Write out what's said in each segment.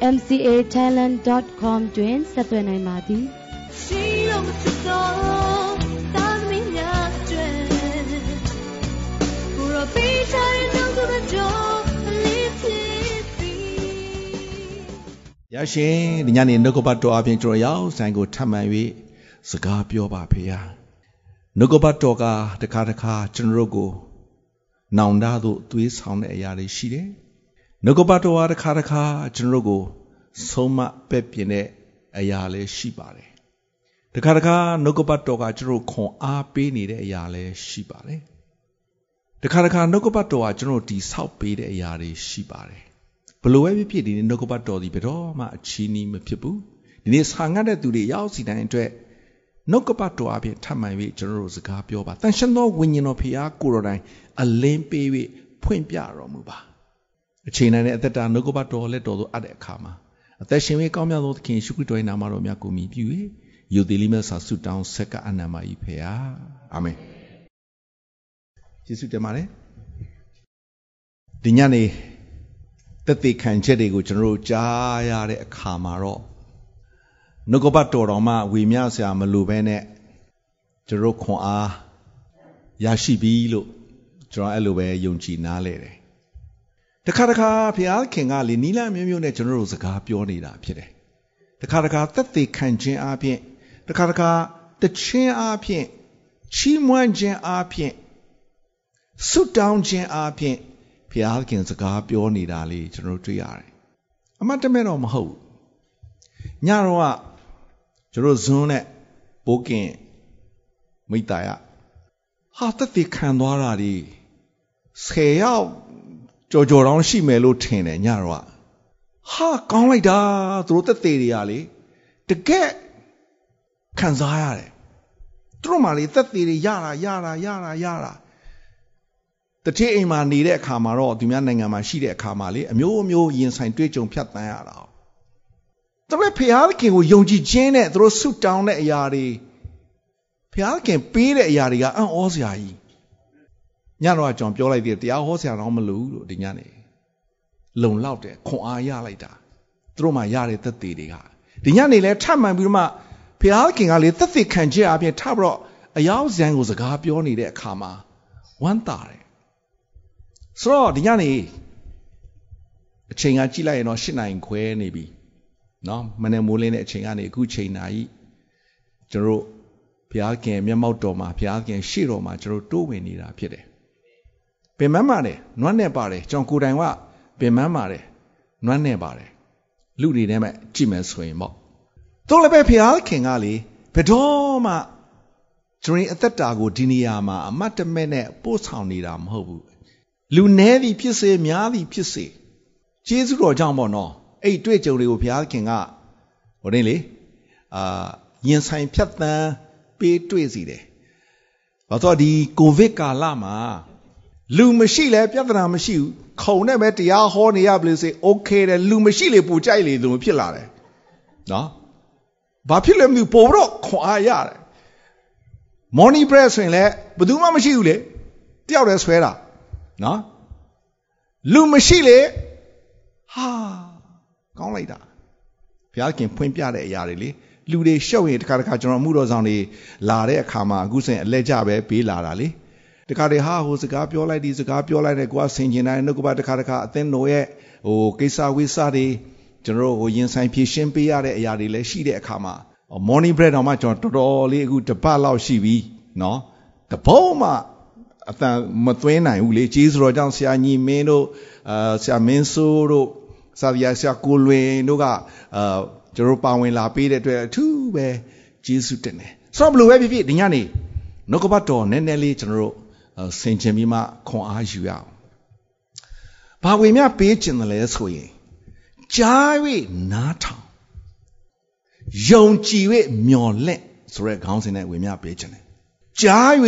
mcatalent.com တွင်ဆက်သွယ်နိုင်ပါသည်ရှိတော်မူသောသာသမီများကျွဲကိုရောပေးချင်တဲ့သူတို့ကြောလေးဖြစ်ပြီရရှင်ဒီညနေနှုတ်ကပတ်တော်အပြင်ကျွန်တော်ရောက်ဆိုင်ကိုထပ်မံ၍စကားပြောပါဖေဟာနှုတ်ကပတ်တော်ကတခါတခါကျွန်တော်တို့ကိုနောင်တသို့သွေးဆောင်တဲ့အရာတွေရှိတယ် နှုတ်ကပတ်တော်ဟာတစ်ခါတစ်ခါကျွန်တော်တို့ကိုဆုံးမပဲ့ပြင်းတဲ့အရာလည်းရှိပါတယ်။တစ်ခါတစ်ခါနှုတ်ကပတ်တော်ကကျွန်တော်ခွန်အားပေးနေတဲ့အရာလည်းရှိပါတယ်။တစ်ခါတစ်ခါနှုတ်ကပတ်တော်ကကျွန်တော်တီဆောက်ပေးတဲ့အရာတွေရှိပါတယ်။ဘလို့ပဲဖြစ်ဖြစ်ဒီနေ့နှုတ်ကပတ်တော်ဒီဘယ်တော့မှအချီးနှီးမဖြစ်ဘူး။ဒီနေ့ဆာငတ်တဲ့သူတွေရောက်စီတိုင်းအတွက်နှုတ်ကပတ်တော်အပြင်ထပ်မံ၍ကျွန်တော်တို့စကားပြောပါ။တန်ရှင်သောဝိညာဉ်တော်ဖခင်ကိုတော်တိုင်အလင်းပေး၍ဖွင့်ပြတော်မူပါ။ အချိန်တိုင်းနဲ့အသက်တာနှုတ်ကပတ်တော်လက်တော်သို့အပ်တဲ့အခါမှာအသက်ရှင်၍ကောင်းမြတ်သောသခင်ရှုခရစ်တော်၏နာမတော်များကိုမြည်ပြု၍ယုသေးလေးမဲ့စာဆုတောင်းဆက်ကအနန္တမကြီးဖေဟာအာမင်ယေရှုတင်ပါတယ်ဒီညနေတက်သေးခံချက်တွေကိုကျွန်တော်တို့ကြားရတဲ့အခါမှာတော့နှုတ်ကပတ်တော်တော်မှဝေမျှဆရာမလိုဘဲနဲ့ကျွန်တော်ခွန်အားရရှိပြီလို့ကျွန်တော်အဲ့လိုပဲယုံကြည်နားလဲတယ် တခါတခါဘုရားခင်ကလေနီလာမျိုးမျိုးနဲ့ကျွန်တော်တို့စကားပြောနေတာဖြစ်တယ်တခါတခါသက်သေခံခြင်းအပြင်တခါတခါတခြင်းအပြင်ချီးမွမ်းခြင်းအပြင်ဆုတောင်းခြင်းအပြင်ဘုရားခင်စကားပြောနေတာလေးကျွန်တော်တို့တွေ့ရတယ်အမှတ်တမဲ့တော့မဟုတ်ညတော့ကကျွန်တော်ဇွန်းနဲ့ဘိုးကင်မိသားရဟာသက်သေခံသွားတာဒီ10ယောက် ကြော်ကြော်တောင်းရှိမယ်လို့ထင်တယ်ညတော့ဟာကောင်းလိုက်တာသူတို့တက်သေးတွေကလေတကက်ခံစားရတယ်သူတို့မှလေတက်သေးတွေရတာရတာရတာရတာတတိအိမ်မှာနေတဲ့အခါမှာတော့သူများနိုင်ငံမှာရှိတဲ့အခါမှာလေအမျိုးအမျိုးရင်ဆိုင်တွေ့ကြုံဖြတ်တန်းရတာတပည့်ဖျားခင်ကိုယုံကြည်ခြင်းနဲ့သူတို့ဆုတောင်းတဲ့အရာတွေဖျားခင်ပေးတဲ့အရာတွေကအံ့ဩစရာကြီး ညတော့ကျွန်တော်ပြောလိုက်သေးတယ်တရားဟောဆရာတော့မလို့လို့ဒီညနေလုံလောက်တယ်ခွန်အားရလိုက်တာသူတို့မှရတဲ့သက်သေတွေကဒီညနေလဲထပ်မှန်ပြီးတော့မှဖျားခင်ကလေသက်သေခံချက်အပြင်ထပ်ပြီးတော့အယောက်ဇံကိုစကားပြောနေတဲ့အခါမှာဝမ်းသာတယ်ဆိုတော့ဒီညနေအချိန်ကကြည့်လိုက်ရင်တော့၈နိုင်ခွဲနေပြီเนาะမနေ့မိုးလင်းတဲ့အချိန်ကနေအခုချိန်နာကြီးကျွန်တော်တို့ဘုရားခင်မျက်မှောက်တော်မှာဘုရားခင်ရှေ့တော်မှာကျွန်တော်တိုးဝင်နေတာဖြစ်တယ် ပင်မပါတယ်နွမ်းနဲ့ပါတယ်ကျွန်တော်ကိုယ်တိုင်ကပင်မပါတယ်နွမ်းနဲ့ပါတယ်လူတွေနဲ့မှကြည့်မယ်ဆိုရင်ပေါ့တို့လည်းပဲဖျားခင်ကလေဘယ်တော့မှကျွန်တော်အသက်တာကိုဒီနေရာမှာအမတ်တမဲ့နဲ့ပို့ဆောင်နေတာမဟုတ်ဘူးလူနည်းသည်ဖြစ်စေများသည်ဖြစ်စေကျေးဇူးတော်ကြောင့်ပေါ့နော်အဲ့တွေ့ကြုံတွေကိုဘုရားခင်ကဟိုနေလေအာရင်ဆိုင်ဖြတ်တန်းပေးတွေ့စီတယ်ဘာလို့ဒီကိုဗစ်ကာလမှာ လူမရှိလဲပြဿနာမရှိဘူးခုံနဲ့ပဲတရားဟောနေရပါလို့စေโอเคတယ်လူမရှိလေပူကြိုက်လေသူဖြစ်လာတယ်နော်ဘာဖြစ်လဲမသိဘူးပို့တော့ခွန်အားရတယ် morning bread ဆိုရင်လည်းဘယ်သူမှမရှိဘူးလေတယောက်တည်းဆွဲတာနော်လူမရှိလေဟာကောင်းလိုက်တာဘုရားခင်ဖွင့်ပြတဲ့အရာတွေလေလူတွေရှုပ်ရင်တခါတခါကျွန်တော်မှုတော်ဆောင်တွေလာတဲ့အခါမှာအခုဆိုရင်အလက်ကြပဲပေးလာတာလေ တခါတည်းဟာဟိုစကားပြောလိုက်ဒီစကားပြောလိုက်တဲ့ကိုကဆင်ကျင်တိုင်းနှုတ်ကပတခါတခါအသင်းတော်ရဲ့ဟိုကိစ္စဝိစ္စတွေကျွန်တော်တို့ဟိုရင်ဆိုင်ဖြည့်ရှင်းပေးရတဲ့အရာတွေလည်းရှိတဲ့အခါမှာ morning bread တော့မှကျွန်တော်တော်တော်လေးအခုတပတ်လောက်ရှိပြီเนาะတပုံးမှအတန်မသွင်းနိုင်ဘူးလေကြီးဆိုတော့ကြောင့်ဆရာညီမင်းတို့အာဆရာမင်းစိုးတို့ဆရာဆရာကိုလွင်တို့ကအာကျွန်တော်ပါဝင်လာပေးတဲ့အတွက်အထူးပဲကျေးဇူးတင်တယ်ဆိုတော့ဘလို့ပဲဖြစ်ဖြစ်ဒီညနေနှုတ်ကပတ်တော်နည်းနည်းလေးကျွန်တော်တို့ ဆင်ခြင်ပြီးမှခွန်အားယူရအောင်ဘာဝင်မြပေးခြင်းတယ်လဲဆိုရင်ကြား၍နားထောင်ယုံကြည်၍မျော်လင့်ဆိုတဲ့ခေါင်းစဉ်နဲ့ဝင်မြပေးခြင်းတယ်ကြား၍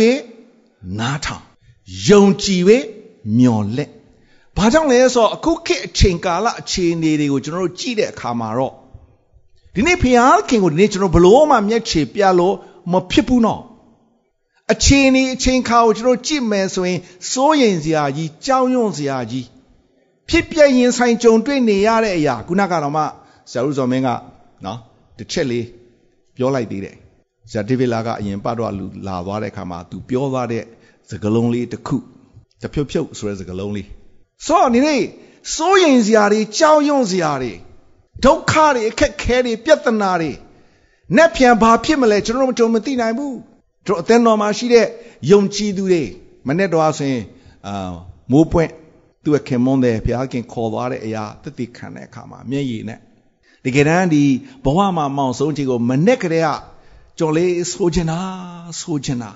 နားထောင်ယုံကြည်၍မျော်လင့်ဘာကြောင့်လဲဆိုတော့အခုခေတ်အချိန်ကာလအခြေအနေတွေကိုကျွန်တော်တို့ကြည့်တဲ့အခါမှာတော့ဒီနေ့ဖျားခင်ကိုဒီနေ့ကျွန်တော်ဘလို့မှမျက်ခြေပြလို့မဖြစ်ဘူးနော် အချိန်นี้အချိန်ခါကိုကျွန်တော်ကြည့်မယ်ဆိုရင်စိုးရိမ်စရာကြီးကြောက်ရွံ့စရာကြီးဖြစ်ပြရင်ဆိုင်ကြုံတွေ့နေရတဲ့အရာခုနကတော့မှဆရာဦးဇော်မင်းကနော်တစ်ချက်လေးပြောလိုက်သေးတယ်ဆရာဒေးဗစ်လာကအရင်ပတ်တော့လူလာသွားတဲ့အခါမှာသူပြောသွားတဲ့စကားလုံးလေးတစ်ခုတဖြုတ်ဖြုတ်ဆိုတဲ့စကားလုံးလေးဆိုတော့ဒီနေ့စိုးရိမ်စရာတွေကြောက်ရွံ့စရာတွေဒုက္ခတွေအခက်ခဲတွေပြဿနာတွေနဲ့ပြန်ဘာဖြစ်မလဲကျွန်တော်တို့မကြုံမသိနိုင်ဘူး တို့အသင်းတော်မှာရှိတဲ့ယုံကြည်သူတွေမနေ့တော့ဆိုရင်အာမိုးပွင့်သူ့ခင်မွန်းတဲ့ဘုရားခင်ခေါ်သွားတဲ့အရာတသိခံတဲ့အခါမှာမျက်ရည်နဲ့တကယ်တမ်းဒီဘဝမှာမောင်ဆုံးခြင်းကိုမနဲ့ကလေးကကြော်လေးဆိုချင်တာဆိုချင်တာ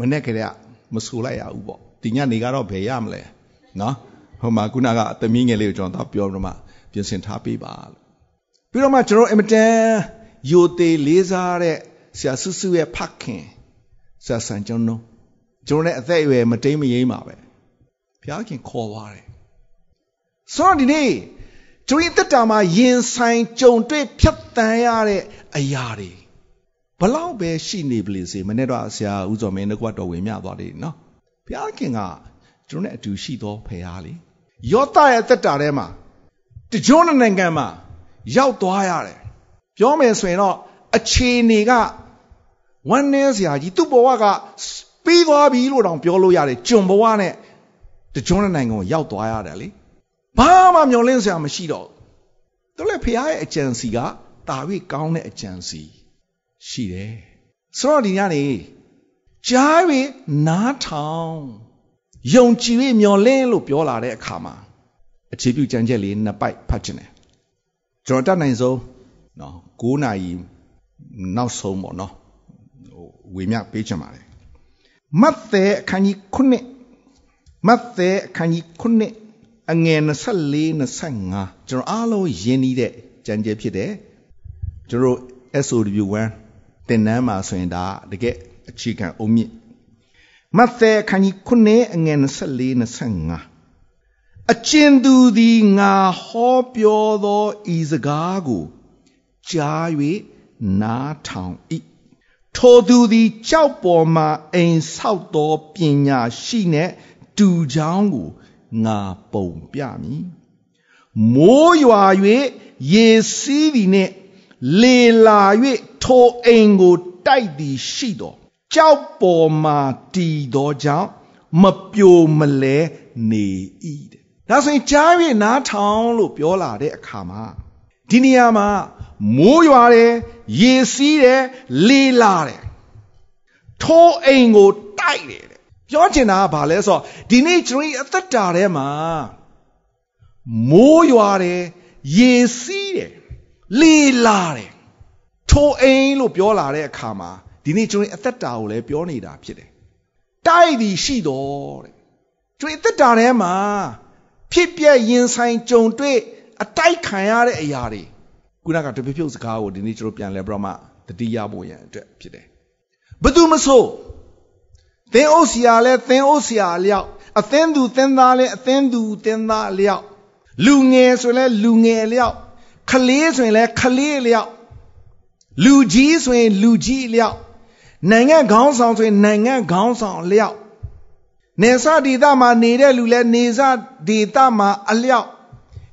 မနဲ့ကလေးကမဆိုလိုက်ရဘူးပေါ့ဒီညနေကတော့ဘယ်ရမလဲနော်ဟိုမှာခုနကအသမီးငယ်လေးကိုကျွန်တော်ပြောတော့မှပြင်ဆင်ထားပေးပါလို့ပြီးတော့မှကျွန်တော်အင်မတန်ယိုသေးလေးစားတဲ့ဆရာဆုစုရဲ့ဖခင် ဆရာဆန်ကျောင်းတို့ကျွန်တော်လည်းအသက်အရွယ်မတိမ်မယိမ်းပါပဲဘုရားခင်ခေါ်သွားတယ်ဆိုတော့ဒီနေ့ကျွန်တော်တက်တာမှာရင်ဆိုင်ကြုံတွေ့ဖြတ်တန်းရတဲ့အရာတွေဘလောက်ပဲရှိနေပလေစေမနေ့တော့ဆရာဦးစောမင်းတို့ကတော့ဝင်မြသွားတယ်နော်ဘုရားခင်ကကျွန်တော်နဲ့အတူရှိသောဖခင်လေယောသရဲ့တက်တာထဲမှာတကြွနိုင်ငံမှာရောက်သွားရတယ်ပြောမယ်ဆိုရင်တော့အခြေအနေက ဝမ်းနည်းစရာကြီးသူ့ဘဝကပြီးသွားပြီလို့တောင်ပြောလို့ရတယ်ကျွန်ဘဝနဲ့တကြွနိုင်ငံကိုရောက်သွားရတယ်လေဘာမှမျောလင့်စရာမရှိတော့သူလည်းဖခင်ရဲ့အကြံစီကတာ၍ကောင်းတဲ့အကြံစီရှိတယ်ဆိုတော့ဒီညနေကြား၍နားထောင်ယုံကြည်၍မျောလင့်လို့ပြောလာတဲ့အခါမှာအခြေပြုကြံချက်လေးနှစ်ပိုက်ဖတ်ခြင်းတယ်ကျွန်တော်တတ်နိုင်ဆုံးနော်9နာရီနောက်ဆုံးပေါ့နော်ဟို ဝေမျှပေးချင်ပါတယ်မတ်သဲအခန်းကြီး9မတ်သဲအခန်းကြီး9အငယ်24 25ကျွန်တော်အားလုံးယဉ်ဤတဲ့ကြံကြဲဖြစ်တယ်ကျွန်တော် SOW1 တင်နန်းမှာဆိုရင်ဒါတကယ်အခြေခံအုံမြင့်မတ်သဲအခန်းကြီး9အငယ်24 25အကျဉ်သူသည်ငါဟောပြောသောဤစကားကိုကြား၍နားထောင်၏ ထိုသူသည်ကြောက်ပေါ်မှအိမ်ဆောက်သောပညာရှိနှင့်တူချောင်းကိုငါပုံပြမည်မိုးရွာ၍ရေစီးသည်နှင့်လေလာ၍ထိုအိမ်ကိုတိုက်သည်ရှိသောကြောက်ပေါ်မှတည်သောကြောင့်မပြိုမလဲနေ၏တဲ့ဒါဆိုရင်ကြား၍နားထောင်လို့ပြောလာတဲ့အခါမှာဒီနေရာမှာ မိုးရွာတယ်ရေစီးတယ်လေလာတယ်ထိုးအိမ်ကိုတိုက်တယ်တဲ့ပြောချင်တာကဘာလဲဆိုတော့ဒီနေ့ကျွန်တော်အသက်တာထဲမှာမိုးရွာတယ်ရေစီးတယ်လေလာတယ်ထိုးအိမ်လို့ပြောလာတဲ့အခါမှာဒီနေ့ကျွန်တော်အသက်တာကိုလည်းပြောနေတာဖြစ်တယ်တိုက်သည်ရှိတော်တဲ့ကျွန်တော်အသက်တာထဲမှာဖြစ်ပြရင်ဆိုင်ကြုံတွေ့အတိုက်ခံရတဲ့အရာတွေ ခုနကတပြဖြုတ်စကားကိုဒီနေ့ကျွန်တော်ပြန်လဲပြတော့မှတတိယဖို့ရန်အတွက်ဖြစ်တယ်ဘသူမဆိုသင်အုပ်စီယာလဲသင်အုပ်စီယာလျောက်အသင်းသူသင်သားလဲအသင်းသူသင်သားလျောက်လူငယ်ဆိုရင်လဲလူငယ်လျောက်ခလေးဆိုရင်လဲခလေးလျောက်လူကြီးဆိုရင်လူကြီးလျောက်နိုင်ငံခေါင်းဆောင်ဆိုရင်နိုင်ငံခေါင်းဆောင်လျောက်နေစဒေသမှာနေတဲ့လူလဲနေစဒေသမှာအလျောက်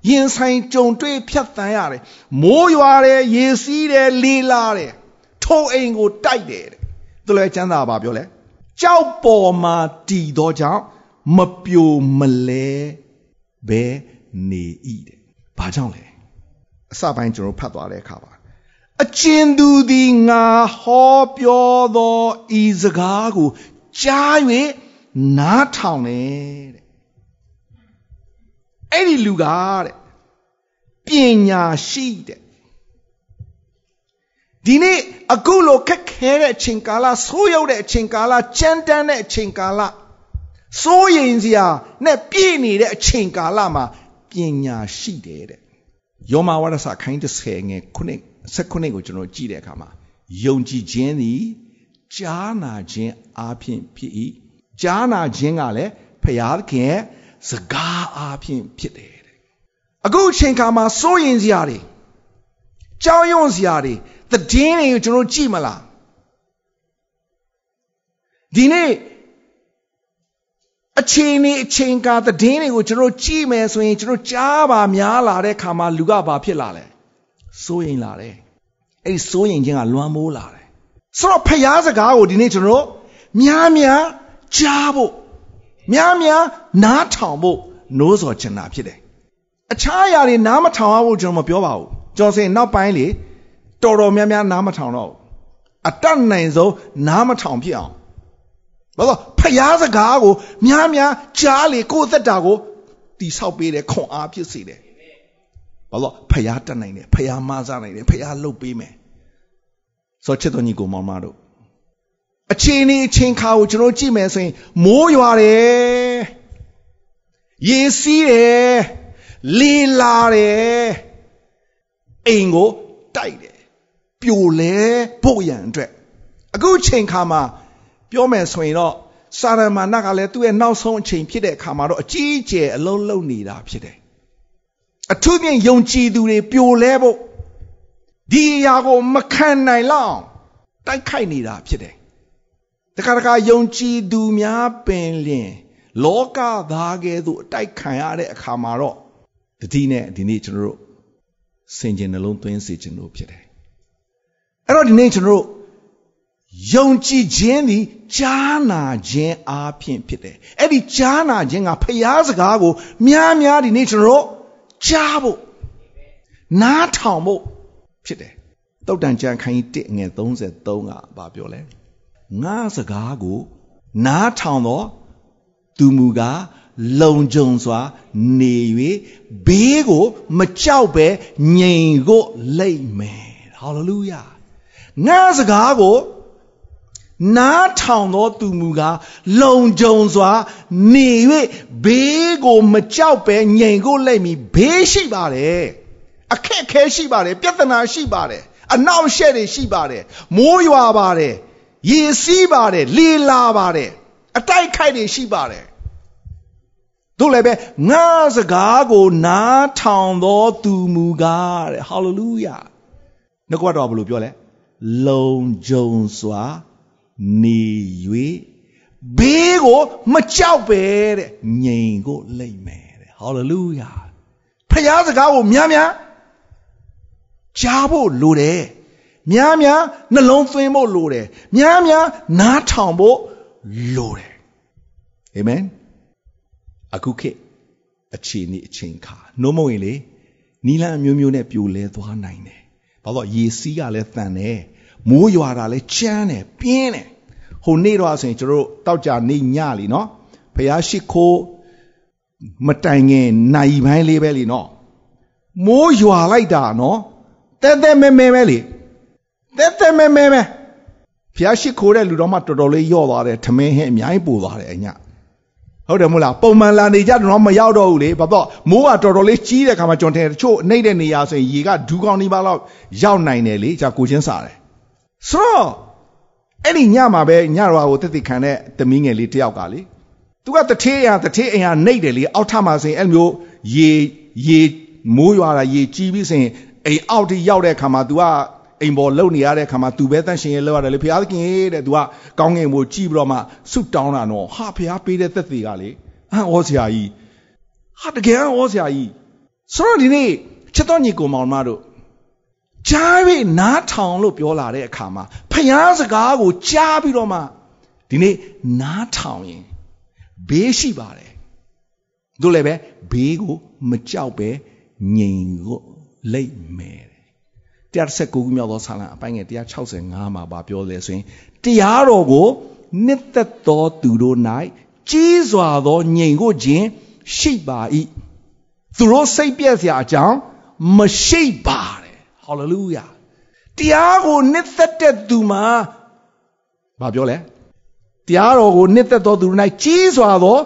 ရင်ဆိုင်ကြုံတွေ့ဖြတ်တန်းရတယ်မိုးရွာတယ်ရေစီးတယ်လေလာတယ်ထိုးအိမ်ကိုတိုက်တယ်တဲ့သူလည်းချမ်းသာပါပြောလဲကြောက်ပေါ်မှာတည်သောကြောင့်မပြိုမလဲဘဲနေ၏တဲ့ဘာကြောင့်လဲအစပိုင်းကျွန်တော်ဖတ်သွားတဲ့အခါပါအကျဉ်သူသည်ငါဟောပြောသောဤစကားကိုကြား၍နားထောင်တယ်တဲ့ အဲ့ဒီလူကတဲ့ပညာရှိတဲ့ဒီနေ့အခုလိုခက်ခဲတဲ့အချိန်ကာလဆိုးရောက်တဲ့အချိန်ကာလကြမ်းတမ်းတဲ့အချိန်ကာလစိုးရင်စရာနဲ့ပြည့်နေတဲ့အချိန်ကာလမှာပညာရှိတယ်တဲ့ယောမဝါဒစာခိုင်း30ငယ်ခုနှစ်16ကိုကျွန်တော်ကြည့်တဲ့အခါမှာယုံကြည်ခြင်းသည်ကြားနာခြင်းအပြင်ဖြစ်၏ကြားနာခြင်းကလည်းဖျားခင်ရဲ့ စကားအပြင်ဖြစ်တယ်တဲ့အခုအချိန်ခါမှာစိုးရင်စရာတွေကြောက်ရွံ့စရာတွေသတင်းတွေကိုကျွန်တော်ကြည့်မလားဒီနေ့အချိန်နေအချိန်ကာသတင်းတွေကိုကျွန်တော်ကြည့်မယ်ဆိုရင်ကျွန်တော်ကြားပါများလာတဲ့ခါမှာလူကဘာဖြစ်လာလဲစိုးရင်လာတယ်အဲ့ဒီစိုးရင်ခြင်းကလွမ်းမိုးလာတယ်ဆိုတော့ဖျားစကားကိုဒီနေ့ကျွန်တော်များများကြားဖို့ များများနားထောင်ဖို့နိုးစော်ချင်တာဖြစ်တယ်အခြားအရာတွေနားမထောင်အောင်ကျွန်တော်မပြောပါဘူးကျွန်တော်စင်နောက်ပိုင်းလေတော်တော်များများနားမထောင်တော့အတတ်နိုင်ဆုံးနားမထောင်ဖြစ်အောင်ဘာလို့ဖျားစကားကိုများများကြားလေကိုယ့်သက်တာကိုတိဆောက်ပေးတယ်ခွန်အားဖြစ်စေတယ်ဘာလို့ဖျားတတ်နိုင်တယ်ဖျားမဆနိုင်တယ်ဖျားလှုပ်ပေးမယ်ဆိုချစ်တော်ညီကိုမောင်မတို့ အချိန်นี้အချိန်ခါကိုကျွန်တော်ကြည့်မယ်ဆိုရင်မိုးရွာတယ်ရေစီးတယ်လေလာတယ်အိမ်ကိုတိုက်တယ်ပြိုလဲဖို့ရန်အတွက်အခုချိန်ခါမှာပြောမယ်ဆိုရင်တော့စာရမဏကလည်းသူ့ရဲ့နောက်ဆုံးအချိန်ဖြစ်တဲ့အခါမှာတော့အကြီးအကျယ်အလုံးလုံးနေတာဖြစ်တယ်အထူးဖြင့်ယုံကြည်သူတွေပြိုလဲဖို့ဒီအရာကိုမခံနိုင်လောက်တိုက်ခိုက်နေတာဖြစ်တယ် တခါတခါယုံကြည်သူများပင်လင်လောကသားကဲ့သို့အတိုက်ခံရတဲ့အခါမှာတော့တတိနဲ့ဒီနေ့ကျွန်တော်တို့စင်ကျင်နှလုံးသွင်းစေခြင်းလို့ဖြစ်တယ်အဲ့တော့ဒီနေ့ကျွန်တော်တို့ယုံကြည်ခြင်းသည်ကြားနာခြင်းအားဖြင့်ဖြစ်တယ်အဲ့ဒီကြားနာခြင်းကဖျားစကားကိုများများဒီနေ့ကျွန်တော်တို့ကြားဖို့နားထောင်ဖို့ဖြစ်တယ်တုတ်တန်ကြံခိုင်း1ငွေ33ကဘာပြောလဲ ငါစကားကို နားထောင်တော့သူမူကားလုံခြုံစွာ နေ၍ဘေးကို မကြောက်ပဲငြိမ်ကိုလိမ့်မယ်ဟာလေလုယာငါစကားကိုနားထောင်သောသူမူကားလုံခြုံစွာ နေ၍ဘေးကိုမကြောက်ပဲငြိမ်ကိုလိမ့်မည်ဘေးရှိပါတယ်အခက်ခဲရှိပါတယ်ပြဿနာရှိပါတယ်အနောက်ရှက်တွေရှိပါတယ်မိုးရွာပါတယ် ရေစီးပါတယ်လေလာပါတယ်အတိုက်ခိုက်တွေရှိပါတယ်တို့လည်းပဲငါစကားကိုနားထောင်သောသူမူကားတဲ့ဟာလေလုယာနှုတ်ကပတ်တော်ဘယ်လိုပြောလဲလုံခြုံစွာနေ၍ဘေးကိုမကြောက်ပဲတဲ့ငြိမ်ကိုလိမ့်မယ်တဲ့ဟာလေလုယာဖခင်စကားကိုများများကြားဖို့လိုတယ် များများနှလုံးသွင်းဖို့လိုတယ်များများနားထောင်ဖို့လိုတယ်အာမင်အခုခေတ်အခြေအနေအချိန်ခါနှုံးမဝင်လေနီလန်အမျိုးမျိုးနဲ့ပြိုလဲသွားနိုင်တယ်ဘာလို့ရေစီးကလည်းတန်တယ်မိုးရွာတာလည်းချမ်းတယ်ပြင်းတယ်ဟိုနေ့တော့ဆိုရင်ကျွန်တော်တို့တောက်ကြနေညလीနော်ဖះရှိခိုးမတိုင်ခင်နိုင်ပိုင်းလေးပဲလीနော်မိုးရွာလိုက်တာနော်တဲတဲမဲမဲပဲလေ တဲတဲမဲမဲပဲဖះရှိခိုးတဲ့လူတော်မှတော်တော်လေးယော့သွားတယ်ထမင်းဟင်းအများကြီးပို့သွားတယ်အညဟုတ်တယ်မို့လားပုံမှန်လာနေကြတော့မရောက်တော့ဘူးလေဘာတော့မိုးကတော်တော်လေးကြီးတဲ့ခါမှာကျွန်တော်ထင်တချို့နှိမ့်တဲ့နေရာဆိုရင်ရေကဒူးကောင်းနေပါတော့ရောက်နိုင်တယ်လေကြာကိုချင်းစားတယ်ဆိုတော့အဲ့ဒီညမှာပဲညတော်ကိုတက်တက်ခံတဲ့သမီးငယ်လေးတယောက်ကလေသူကတထေးရတထေးအင်ဟာနှိမ့်တယ်လေအောက်ထမှာဆိုရင်အဲ့မျိုးရေရေမိုးရွာတာရေကြီးပြီးဆိုရင်အိမ်အောက်ထိရောက်တဲ့ခါမှာ तू က အိမ်ပေါ်လုံနေရတဲ့ခါမှာ तू ပဲတန့်ရှင်ရဲလောက်ရတယ်လေဖခင်ခင်တဲ့ तू ကကောင်းငင်ကိုကြည့်ပြီးတော့မှဆုတောင်းတာနော်ဟာဖခင်ပေးတဲ့သက်သေကလေအံ့ဩစရာကြီးဟာတကယ်အံ့ဩစရာကြီးဆိုတော့ဒီနေ့ချက်တော်ညီကိုမောင်မတို့ကြားပြီးနားထောင်လို့ပြောလာတဲ့အခါမှာဖယားစကားကိုကြားပြီးတော့မှဒီနေ့နားထောင်ရင်ဘေးရှိပါတယ်တို့လည်းပဲဘေးကိုမကြောက်ပဲငြိမ်ကိုလိတ်မယ် 119ခုမြောက်သောဆာလံအပိုင်းငယ်165မှာဗာပြောလဲဆိုရင်တရားတော်ကိုနှစ်သက်သောသူတို့၌ကြီးစွာသောငြိမ်ကိုခြင်းရှိပါ၏သူတို့စိတ်ပြည့်စရာအကြောင်းမရှိပါတဲ့ဟာလေလုယာတရားကိုနှစ်သက်တဲ့သူမှာဘာပြောလဲတရားတော်ကိုနှစ်သက်သောသူတို့၌ကြီးစွာသော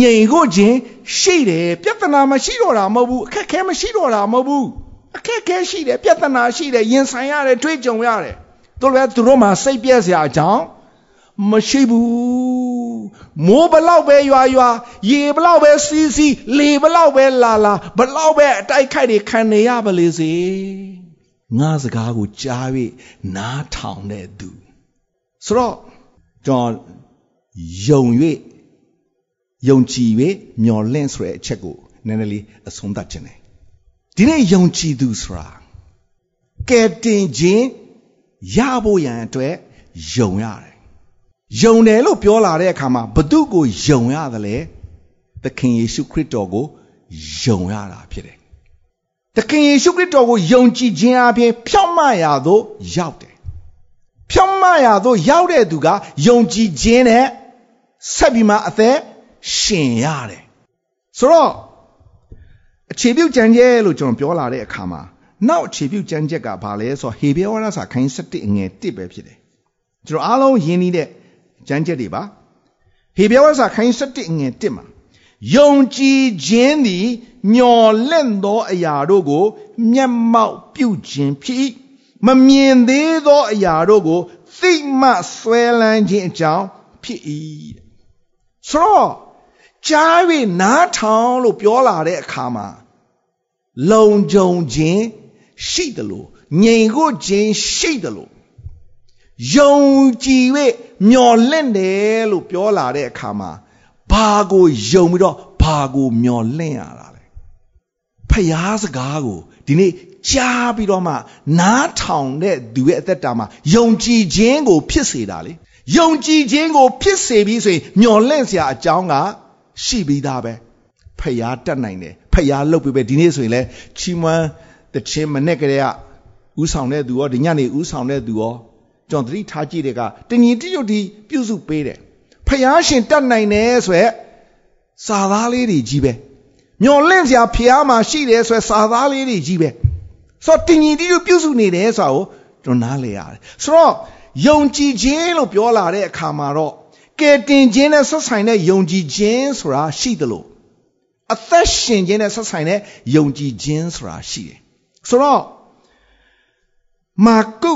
ငြိမ်ကိုခြင်းရှိတယ်ပြဿနာမရှိတော့တာမဟုတ်ဘူးအခက်ခဲမရှိတော့တာမဟုတ်ဘူး အခက်ခဲရှိတယ်ပြဿနာရှိတယ်ရင်ဆိုင်ရတယ်တွေးကြုံရတယ်တို့လည်းသူတို့မှာစိတ်ပြက်စရာအကြောင်းမရှိဘူးမိုးဘလောက်ပဲရွာရွာရေဘလောက်ပဲစီးစီးလေဘလောက်ပဲလာလာဘလောက်ပဲအတိုက်ခိုက်တွေခံနေရပါလေစေငါစကားကိုကြား၍နားထောင်တဲ့သူဆိုတော့ကျွန်တော်ယုံ၍ယုံကြည်၍မျော်လင့်ဆိုတဲ့အချက်ကိုနည်းနည်းလေးအဆုံးသတ်ခြင်းတယ် ဒီနေ့ယုံကြည်သူဆိုတာကဲတင်ခြင်းရဖို့ရန်အတွက်ယုံရတယ်ယုံတယ်လို့ပြောလာတဲ့အခါမှာဘု து ကိုယုံရတယ်လေသခင်ယေရှုခရစ်တော်ကိုယုံရတာဖြစ်တယ်သခင်ယေရှုခရစ်တော်ကိုယုံကြည်ခြင်းအပြင်ဖြောင့်မတ်ရာသို့ရောက်တယ်ဖြောင့်မတ်ရာသို့ရောက်တဲ့သူကယုံကြည်ခြင်းနဲ့ဆက်ပြီးမှအသက်ရှင်ရတယ်ဆိုတော့ အခြေပြုကြံကျဲလို့ကျွန်တော်ပြောလာတဲ့အခါမှာနောက်အခြေပြုကြံကျက်ကဘာလဲဆိုတော့ဟေဘဲဝါဒစာခိုင်း7အငယ်1ပဲဖြစ်တယ်ကျွန်တော်အားလုံးယင်းနေတဲ့ကြံကျက်တွေပါဟေဘဲဝါဒစာခိုင်း7အငယ်1မှာယုံကြည်ခြင်းသည်မျော်လင့်သောအရာတို့ကို မျက်မှောက်ပြုခြင်းဖြစ်မမြင်သေးသောအရာတို့ကိုသိမှဆွဲလန်းခြင်းအကြောင်းဖြစ်၏ဆိုတော့ကြား၍နားထောင်လို့ပြောလာတဲ့အခါမှာ လုံခြုံခြင်းရှိတယ်လို့ငြိမ်ကိုခြင်းရှိတယ်လို့ယုံကြည်၍မျော်လင့်တယ်လို့ပြောလာတဲ့အခါမှာဘာကိုယုံပြီးတော့ဘာကိုမျော်လင့်ရတာလဲဖျားစကားကိုဒီနေ့ကြားပြီးတော့မှနားထောင်တဲ့သူရဲ့အသက်တာမှာယုံကြည်ခြင်းကို ဖြစ်စေတာလေယုံကြည်ခြင်းကို ဖြစ်စေပြီးဆိုရင်မျော်လင့်စရာအကြောင်းကရှိပြီးသားပဲဖျားတက်နိုင်တယ် ဖျားလုပ်ပြီးပဲဒီနေ့ဆိုရင်လဲချီးမွမ်းတခြင်းမနဲ့ကလေးကဥဆောင်တဲ့သူရောဒီညနေဥဆောင်တဲ့သူရောကျွန်တော်သတိထားကြည့်တဲ့ကတညီတရွတ်ဒီပြုစုပေးတယ်ဖျားရှင်တက်နိုင်တယ်ဆိုရက်စာသားလေးတွေကြီးပဲမျော်လင့်စရာဖျားမှာရှိတယ်ဆိုရက်စာသားလေးတွေကြီးပဲဆိုတော့တညီတရွတ်ပြုစုနေတယ်ဆိုတာကိုကျွန်တော်နားလည်ရတယ်ဆိုတော့ယုံကြည်ခြင်းလို့ပြောလာတဲ့အခါမှာတော့ကယ်တင်ခြင်းနဲ့ဆက်ဆိုင်တဲ့ယုံကြည်ခြင်းဆိုတာရှိသလို အသက်ရှင်ခြင်းနဲ့ဆက်ဆိုင်တဲ့ယုံကြည်ခြင်းဆိုတာရှိတယ်ဆိုတော့မာကု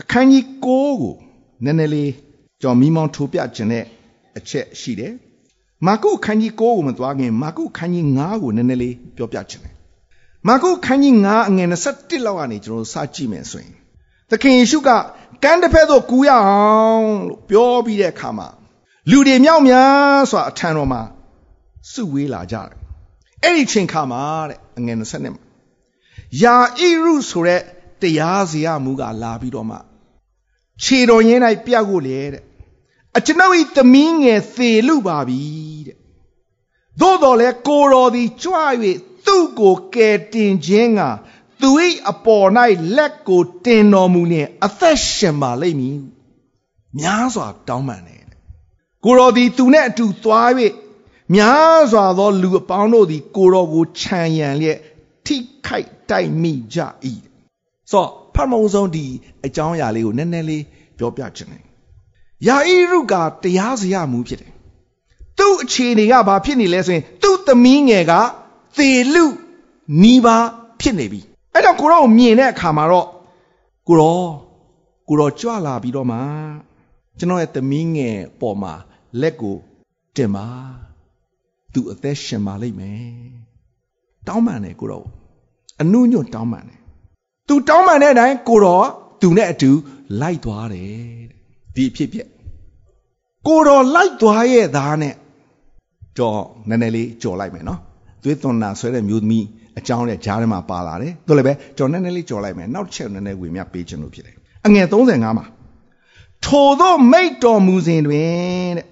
အခန်းကြီး9ကိုနည်းနည်းလေးကြော်မီမောင်ထိုးပြခြင်းတဲ့အချက်ရှိတယ်မာကုခန်းကြီး9ကိုမသွားခင်မာကုခန်းကြီး9ကိုနည်းနည်းလေးပြောပြခြင်းတယ်မာကုခန်းကြီး9အငယ်21လောက်ကနေကျွန်တော်စကြည့်မယ်ဆိုရင်သခင်ယေရှုက ကမ်းတစ်ဖက်သို့ကူးရအောင်လို့ပြောပြီးတဲ့အခါမှာလူတွေမြောက်များစွာအထံတော်မှာစုဝေးလာကြတယ်အဲ့ဒီချိန်ခါမှာတဲ့အငယ်20နှစ်မှာယာဣရုဆိုတဲ့တရားစီရမှုကလာပြီးတော့မှခြေတော်ရင်း၌ပြတ်ကိုလေတဲ့အကျွန်ုပ်၏သမီးငယ်သေလူပါပြီတဲ့သို့တော်လဲကိုတော်သည်ကြွ၍သူ့ကိုကယ်တင်ခြင်းက သူ၏အပေါ်၌လက်ကိုတင်တော်မူနှင့်အသက်ရှင်ပါလိမ့်မည်များစွာတောင်းပန်တယ်ကိုတော်သည်သူနဲ့အတူသွား၍များစွာသောလူအပေါင်းတို့သည်ကိုတော်ကိုခြံရံလျက်ထိခိုက်တိုက်မိကြ၏ဆိုတော့ဖတ်မုံဆုံးဒီအကြောင်းအရာလေးကိုနည်းနည်းလေးပြောပြချင်တယ်ယာဣရုကတရားစရမှုဖြစ်တယ်သူ့အခြေအနေကဘာဖြစ်နေလဲဆိုရင်သူ့သမီးငယ်ကသေလူနီးပါးဖြစ်နေပြီ အဲ့တော့ကိုရောမြင်တဲ့အခါမှာတော့ကိုရောကိုရောကြွလာပြီးတော့မှကျွန်တော်ရဲ့သမီးငယ်ပေါ်မှာလက်ကိုတင်ပါသူအသက်ရှင်ပါလိမ့်မယ်တောင်းပန်တယ်ကိုရောအနုညွတ်တောင်းပန်တယ်သူတောင်းပန်တဲ့အတိုင်းကိုရောသူနဲ့အတူလိုက်သွားတယ်ဒီအဖြစ်ပြက်ကိုတော်လိုက်သွားရဲ့သားနဲ့တော့နည်းနည်းလေးကြော်လိုက်မယ်နော်သွေးသွန်နာဆွဲတဲ့မျိုးသမီး အကြောင်းနဲ့ဂျားထဲမှာပါလာတယ်တို့လည်းပဲကျွန်တော်နည်းနည်းလေးကြော်လိုက်မယ်နောက်ချက်နည်းနည်းဝေမျှပေးခြင်းလို့ဖြစ်တယ်အငယ်35မှာထိုသောမိတ်တော်မူစဉ်တွင်တဲ့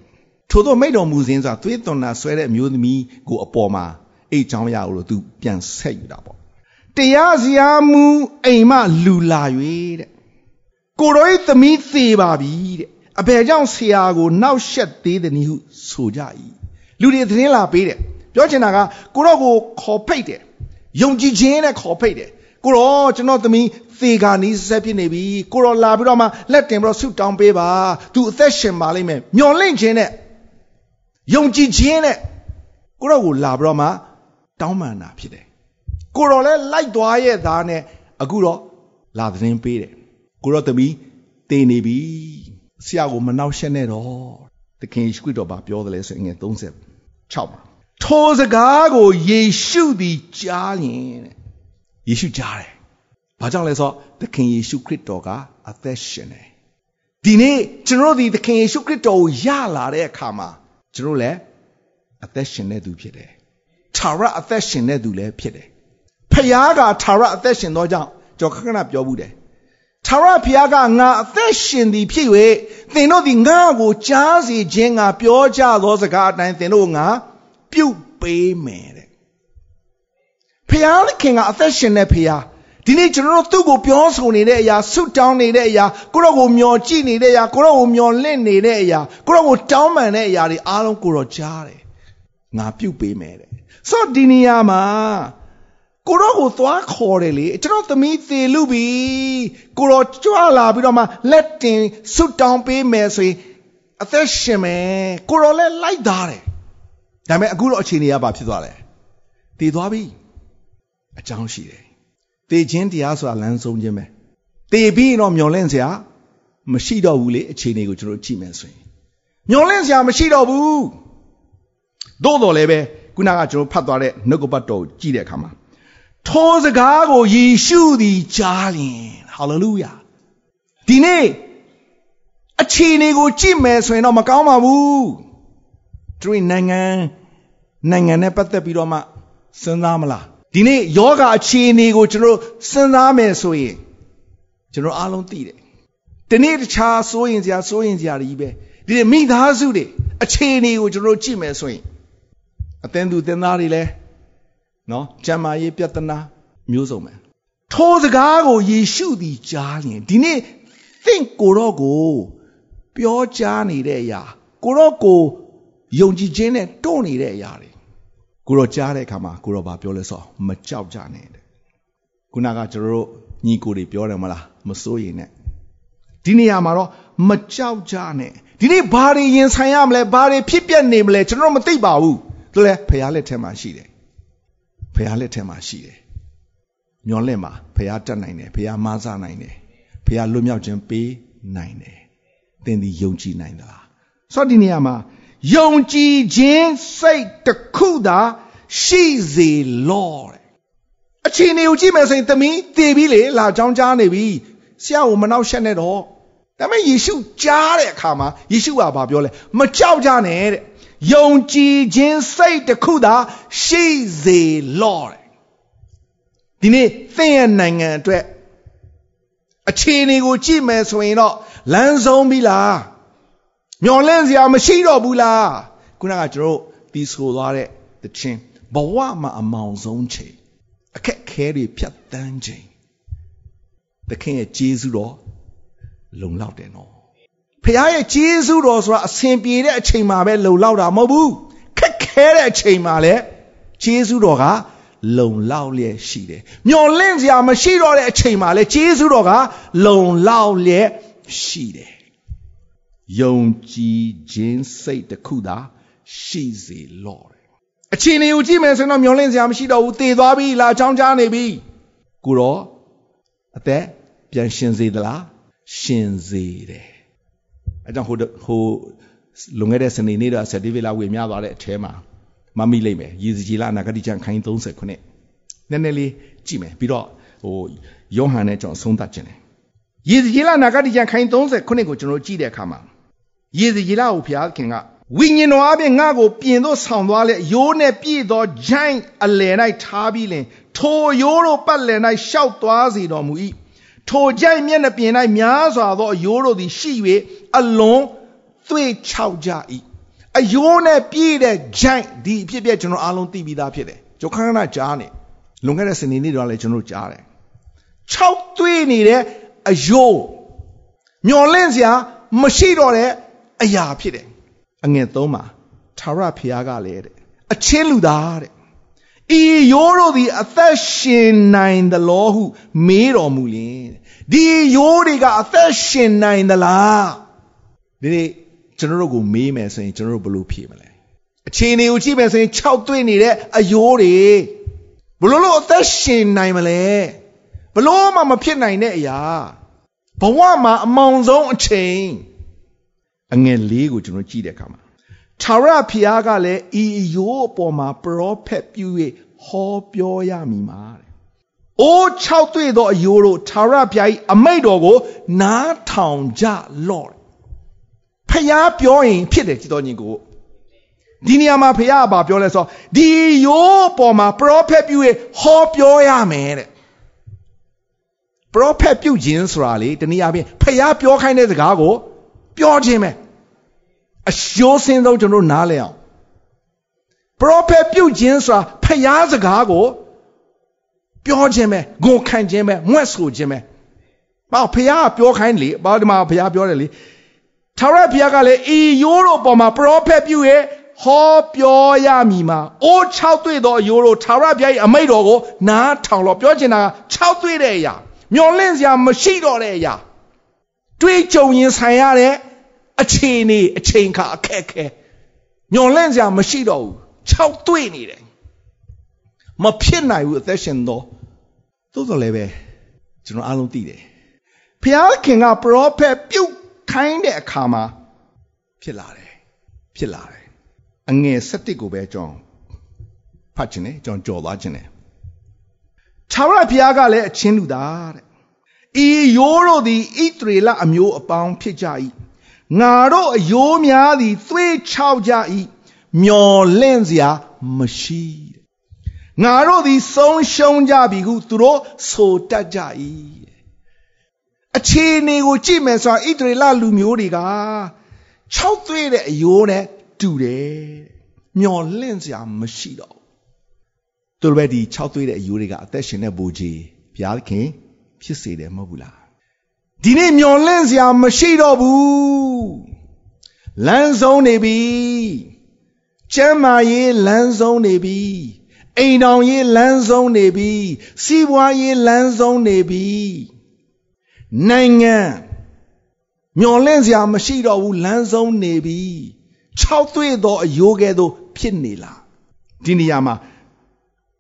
ထိုသောမိတ်တော်မူစဉ်ဆိုတာသွေးသွန်နာဆွဲတဲ့အမျိုးသမီးကိုအပေါ်မှာအဲ့အကြောင်းရအောင်လို့သူပြန်ဆက်ယူတာပေါ့တရားစရာမူအိမ်မှလူလာ၍တဲ့ကိုတော်၏သမီးသေပါပြီတဲ့အဘယ်ကြောင့်ဆရာကိုနောက်ဆက်သေးသည်နည်းဟုဆိုကြ၏လူတွေသတင်းလာပေးတယ်ပြောချင်တာကကိုတော့ကိုခေါ်ဖိတ်တယ် ယုံကြည်ခြင်းနဲ့ခေါ်ဖိတ်တယ်ကိုတော့ကျွန်တော်သမီးသေကာနီးဆက်ဖြစ်နေပြီကိုတော့လာပြီးတော့မှလက်တင်ပြီးတော့ဆုတောင်းပေးပါသူအသက်ရှင်ပါလိမ့်မယ်မျော်လင့်ခြင်းနဲ့ယုံကြည်ခြင်းနဲ့ကိုရောကိုလာပြီးတော့မှတောင်းပန်တာဖြစ်တယ်ကိုရောလည်းလိုက်သွားရဲ့သားနဲ့အခုတော့လာသတင်းပေးတယ်ကိုရောသမီးတည်နေပြီဆရာကိုမနှောက်ရှက်နဲ့တော့သခင်ယေရှုခရစ်တော်ဘာပြောတယ်လဲဆိုရင်ငယ်36မှာ ထိုစကားကိုယေရှုသည်ကြားရင်တဲ့ယေရှုကြားတယ်ဘာကြောင့်လဲဆိုတော့သခင်ယေရှုခရစ်တော်ကအသက်ရှင်တယ်ဒီနေ့ကျွန်တော်ဒီသခင်ယေရှုခရစ်တော်ကိုရလာတဲ့အခါမှာကျွန်တော်လည်းအသက်ရှင်တဲ့သူဖြစ်တယ်ထာဝရအသက်ရှင်တဲ့သူလည်းဖြစ်တယ်ဖခင်ကထာဝရအသက်ရှင်သောကြောင့်ကျွန်တော်ခဏခဏပြောဘူးတယ်ထာဝရဘုရားကငါအသက်ရှင်သည်ဖြစ်၍သင်တို့သည်ငါ့ကိုကြားစေခြင်းငါပြောကြသောစကားအတိုင်းသင်တို့ငါ ပြုတ်ပေးမယ်တဲ့ဘုရားခင်ကအသက်ရှင်တဲ့ဘုရားဒီနေ့ကျွန်တော်တို့သူ့ကိုပြောဆိုနေတဲ့အရာဆုတောင်းနေတဲ့အရာကိုရောကိုမျောကြည့်နေတဲ့အရာကိုရောကိုမျောလင့်နေတဲ့အရာကိုရောကိုတောင်းပန်တဲ့အရာတွေအားလုံးကိုရောကြားတယ်ငါပြုတ်ပေးမယ်တဲ့ဆိုတော့ဒီနေရာမှာကိုတော့ကိုသွားခေါ်တယ်လေကျွန်တော်သမီးသေလူပြီကိုတော့ကြွလာပြီးတော့မှလက်တင်ဆွတောင်းပေးမယ်ဆိုရင်အသက်ရှင်မယ်ကိုတော့လည်းလိုက်သားတယ် ဒါပေမဲ့အခုတော့အခြေအနေကဘာဖြစ်သွားလဲတည်သွားပြီအကြောင်းရှိတယ်တည်ခြင်းတရားဆိုတာလမ်းဆုံးခြင်းပဲတည်ပြီးတော့မျောလင့်စရာမရှိတော့ဘူးလေအခြေအနေကိုကျွန်တော်ကြည့်မယ်ဆိုရင်မျောလင့်စရာမရှိတော့ဘူးသို့တော်လည်းပဲခုနကကျွန်တော်ဖတ်သွားတဲ့နှုတ်ကပတ်တော်ကိုကြည့်တဲ့အခါမှာထိုစကားကိုယေရှုသည်ကြားလျင်ဟာလေလုယာဒီနေ့အခြေအနေကိုကြည့်မယ်ဆိုရင်တော့မကောင်းပါဘူးသူတို့နိုင်ငံ နိုင်ငံနဲ့ပတ်သက်ပြီးတော့မှစဉ်းစားမလားဒီနေ့ယောဂအခြေအနေကိုကျွန်တော်စဉ်းစားမယ်ဆိုရင်ကျွန်တော်အားလုံးသိတယ်ဒီနေ့တခြားစိုးရင်စရာစိုးရင်စရာကြီးပဲဒီနေ့မိသားစုတွေအခြေအနေကိုကျွန်တော်ကြည့်မယ်ဆိုရင်အသင်းသူသင်သားတွေလည်းနော်ကျမ်းမာရေးပြဿနာမျိုးစုံပဲထိုစကားကိုယေရှုသည်ကြားရင်ဒီနေ့သင်ကိုတော့ကိုပြောကြားနေတဲ့အရာကိုတော့ကိုယုံကြည်ခြင်းနဲ့တွန့်နေတဲ့အရာတွေ ကိုတော့ကြားတဲ့အခါမှာကိုတော့ဗာပြောလဲဆိုမကြောက်ကြနဲ့တဲ့ခုနကကျွန်တော်တို့ညီကိုတွေပြောတယ်မလားမစိုးရင်နဲ့ဒီနေရာမှာတော့မကြောက်ကြနဲ့ဒီနေ့ဘာတွေရင်ဆိုင်ရမလဲဘာတွေဖြစ်ပျက်နေမလဲကျွန်တော်မသိပါဘူးသူလည်းဖရားလက်ထဲမှာရှိတယ်ဖះလက်ထဲမှာရှိတယ်။မျောလင့်မှာဖះတတ်နိုင်တယ်ဖះမဆနိုင်တယ်ဖះလွတ်မြောက်ခြင်းပေးနိုင်တယ်။သင်ဒီယုံကြည်နိုင်သလား။ဆိုတော့ဒီနေရာမှာ ယုံကြည်ခြင်းစိတ်တစ်ခုသာရှိစေလောတဲ့။အခြေအနေကိုကြည့်မယ်ဆိုရင်သမီးတည်ပြီးလေလာချောင်းကြားနေပြီ။ဆရာကိုမနှောက်ရှက်နဲ့တော့။ဒါပေမဲ့ယေရှုကြားတဲ့အခါမှာယေရှုကဘာပြောလဲ။မကြောက်ကြနဲ့တဲ့။ယုံကြည်ခြင်းစိတ်တစ်ခုသာရှိစေလော့ဒီနေ့သင်ရဲ့နိုင်ငံအတွက်အခြေအနေကိုကြည့်မယ်ဆိုရင်တော့လမ်းဆုံးပြီလား မျောလင့်စရာမရှိတော့ဘူးလားခုနကကျွန်တော်ဒီဆိုသွားတဲ့တခြင်းဘဝမှာအမောင်ဆုံးချိန်အခက်ခဲတွေဖြတ်တန်းချိန်သခင်ရဲ့ကျေးဇူးတော်လုံလောက်တယ်နော်ဖခင်ရဲ့ကျေးဇူးတော်ဆိုတာအစဉ်ပြေတဲ့အချိန်မှာပဲလုံလောက်တာမဟုတ်ဘူးခက်ခဲတဲ့အချိန်မှာလည်းကျေးဇူးတော်ကလုံလောက်လျက်ရှိတယ်မျော်လင့်စရာမရှိတော့တဲ့အချိန်မှာလည်းကျေးဇူးတော်ကလုံလောက်လျက်ရှိတယ် ယုံကြည်ခြင်းစိတ်တစ်ခုသာရှိစေလော့အချိန်လေးကိုကြည့်မယ်ဆိုတော့မျော်လင့်စရာမရှိတော့ဘူးတည်သွားပြီလားအချောင်းကြားနေပြီကိုတော့အသက်ပြန်ရှင်စေသလားရှင်စေတယ်အဲကြောင့်ဟိုဟိုလွန်ခဲ့တဲ့စနေနေ့တော့ဆက်ဒီဗီလာဝေများသွားတဲ့အထဲမှာမမိလိမ့်မယ်ယေဇကြီးလာနာဂတိကျမ်းခိုင်း30ခုနှစ်နည်းနည်းလေးကြည့်မယ်ပြီးတော့ဟိုယောဟန်နဲ့ကျွန်တော်ဆုံးသတ်ခြင်းတယ်ယေဇကြီးလာနာဂတိကျမ်းခိုင်း30ခုနှစ်ကိုကျွန်တော်ကြည့်တဲ့အခါမှာ ယေဇကြီးလာကိုဘုရားခင်ကဝိညာဉ်တော်အပြင်ငါ့ကိုပြင်သို့ဆောင်သွားလေရိုးနဲ့ပြည့်သောဂျိုင်းအလယ်၌ထားပြီးလင်ထိုရိုးတို့ပတ်လည်၌ရှောက်သွားစေတော်မူ၏ထိုကြိုက်မျက်နှာပြင်၌များစွာသောအယိုးတို့သည်ရှိ၍အလွန်သွေ့ချောက်ကြ၏အယိုးနဲ့ပြည့်တဲ့ကြိုက်ဒီအဖြစ်ပြက်ကျွန်တော်အားလုံးသိပြီးသားဖြစ်တယ်ကျွန်တော်ခဏခဏကြားနေလွန်ခဲ့တဲ့စနေနေ့တော့လည်းကျွန်တော်ကြားတယ်ချောက်သွေ့နေတဲ့အယိုးမျော်လင့်စရာမရှိတော့တဲ့ အရာဖြစ်တယ်အငယ်သုံးမှာသာရဖျားကလည်းတဲ့အချင်းလူသားတဲ့ဤရိုးတို့သည်အသက်ရှင်နိုင်သလောဟု မေးတော်မူလင်ဒီရိုးတွေကအသက်ရှင်နိုင်သလားဒီနေ့ကျွန်တော်တို့ကိုမေးမယ်ဆိုရင်ကျွန်တော်တို့ဘယ်လိုဖြေမလဲအခြေအနေကိုကြည့်မယ်ဆိုရင်6တွေ့နေတဲ့အယိုးတွေဘလို့လို့အသက်ရှင်နိုင်မလဲဘလို့မှမဖြစ်နိုင်တဲ့အရာဘဝမှာအမောင်ဆုံးအချိန် အငယ်လေးကိုကျွန်တော်ကြည့်တဲ့အခါမှာထာဝရဘုရားကလည်းဤအယိုးအပေါ်မှာပရောဖက်ပြု၍ဟောပြောရမည်မှာတဲ့။အိုး၆တွေ့သောအယိုးတို့ထာဝရဘုရား၏အမိတ်တော်ကို နားထောင်ကြလော့။ဖျားပြောရင်ဖြစ်တယ်ကြည်တော်ညီကိုဒီနေရာမှာဖခင်ကဘာပြောလဲဆိုတော့ဒီရိုးပေါ်မှာပရောဖက်ပြုရဟောပြောရမယ်တဲ့ပရောဖက်ပြုခြင်းဆိုတာလေတနည်းအားဖြင့်ဖခင်ပြောခိုင်းတဲ့စကားကို ပြောခြင်းပဲအရှိုးစင်းဆုံးကျွန်တော်နားလည်အောင်ပရောဖက်ပြုခြင်းဆိုတာဖခင်စကားကိုပြောခြင်းပဲဂုံခံခြင်းပဲမွဲ့ဆိုခြင်းပဲဘာဖခင်ကပြောခိုင်းလေဘာဒီမှာဖခင်ပြောတယ်လေထာဝရဘုရားကလည်းဤရိုးတို့ပေါ်မှာပရောဖက်ပြုရဟောပြောရမည်မှာအိုး6တွေ့သောအယိုးတို့ထာဝရဘုရား၏အမိတ်တော်ကိုနားထောင်လို့ပြောချင်တာက6တွေ့တဲ့အရာမျောလင့်စရာမရှိတော့တဲ့အရာ တွေးကြုံရင်ဆိုင်ရတဲ့အခြေအနေအချိန်ခါအခက်ခဲမျောလင့်စရာမရှိတော့ဘူး6တွေ့နေတယ်မဖြစ်နိုင်ဘူးအသက်ရှင်တော့သို့တော်လည်းပဲကျွန်တော်အားလုံးသိတယ်ဘုရားခင်ကပရောဖက်ပြုတ်ခိုင်းတဲ့အခါမှာဖြစ်လာတယ်ဖြစ်လာတယ်အငယ်7ကိုပဲကျွန်တော်ဖတ်ခြင်းနဲ့ကျွန်တော်ကြော်သွားခြင်းနဲ့ထာဝရဘုရားကလည်းအချင်းလူသားတဲ့ ဤရိုးတို့သည်ဣသရေလအမျိုးအပေါင်းဖြစ်ကြ၏ငါတို့အယိုးများသည်သွေးချောက်ကြ၏မျော်လင့်စရာမရှိတဲ့ငါတို့သည်ဆုံးရှုံးကြပြီဟုသူတို့ဆိုတတ်ကြ၏အခြေအနေကိုကြည့်မယ်ဆိုတော့ဣသရေလလူမျိုးတွေက6သွေးတဲ့အယိုးနဲ့တူတယ်မျော်လင့်စရာမရှိတော့သူတို့ပဲဒီ6သွေးတဲ့အယိုးတွေကအသက်ရှင်တဲ့ဘူကြီးဘုရားခင် ဖြစ်စေတယ်မဟုတ်ဘူးလားဒီနေ့မျော်လင့်စရာမရှိတော့ဘူးလမ်းဆုံးနေပြီကျမ်းမာရေးလမ်းဆုံးနေပြီအိမ်တော်ရေးလမ်းဆုံးနေပြီစီးပွားရေးလမ်းဆုံးနေပြီနိုင်ငံမျော်လင့်စရာမရှိတော့ဘူးလမ်းဆုံးနေပြီ6သွေးသောအယိုးကဲ့သို့ဖြစ်နေလားဒီနေရာမှာ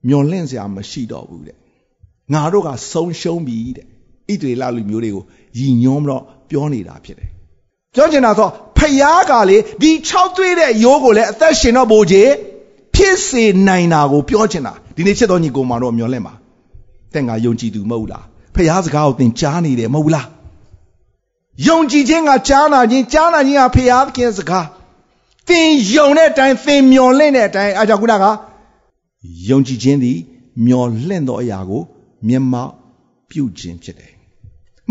မျော်လင့်စရာမရှိတော့ဘူးတဲ့ ငါတို့ကဆုံးရှုံးပြီတဲ့ဣတရီလလူမျိုးတွေကိုယဉ်ညွန်းတော့ပြောနေတာဖြစ်တယ်ပြောချင်တာဆိုဖယားကလေဒီ6သွေးတဲ့ရိုးကိုလည်းအသက်ရှင်တော့ဘိုးကြီးဖြစ်စေနိုင်တာကိုပြောချင်တာဒီနေ့ချစ်တော်ညီကိုမောင်တို့မျော်လင့်ပါတဲ့ငါယုံကြည်သူမဟုတ်လားဖယားစကားကိုသင်ကြားနေတယ်မဟုတ်လားယုံကြည်ခြင်းကကြားနာခြင်းကြားနာခြင်းကဖယားခင်စကားသင်ယုံတဲ့အတိုင်းသင်မျော်လင့်တဲ့အတိုင်းအားကြောင့်ခုနကယုံကြည်ခြင်းသည်မျော်လင့်သောအရာကို မျက်မှောက်ပြုခြင်းဖြစ်တယ်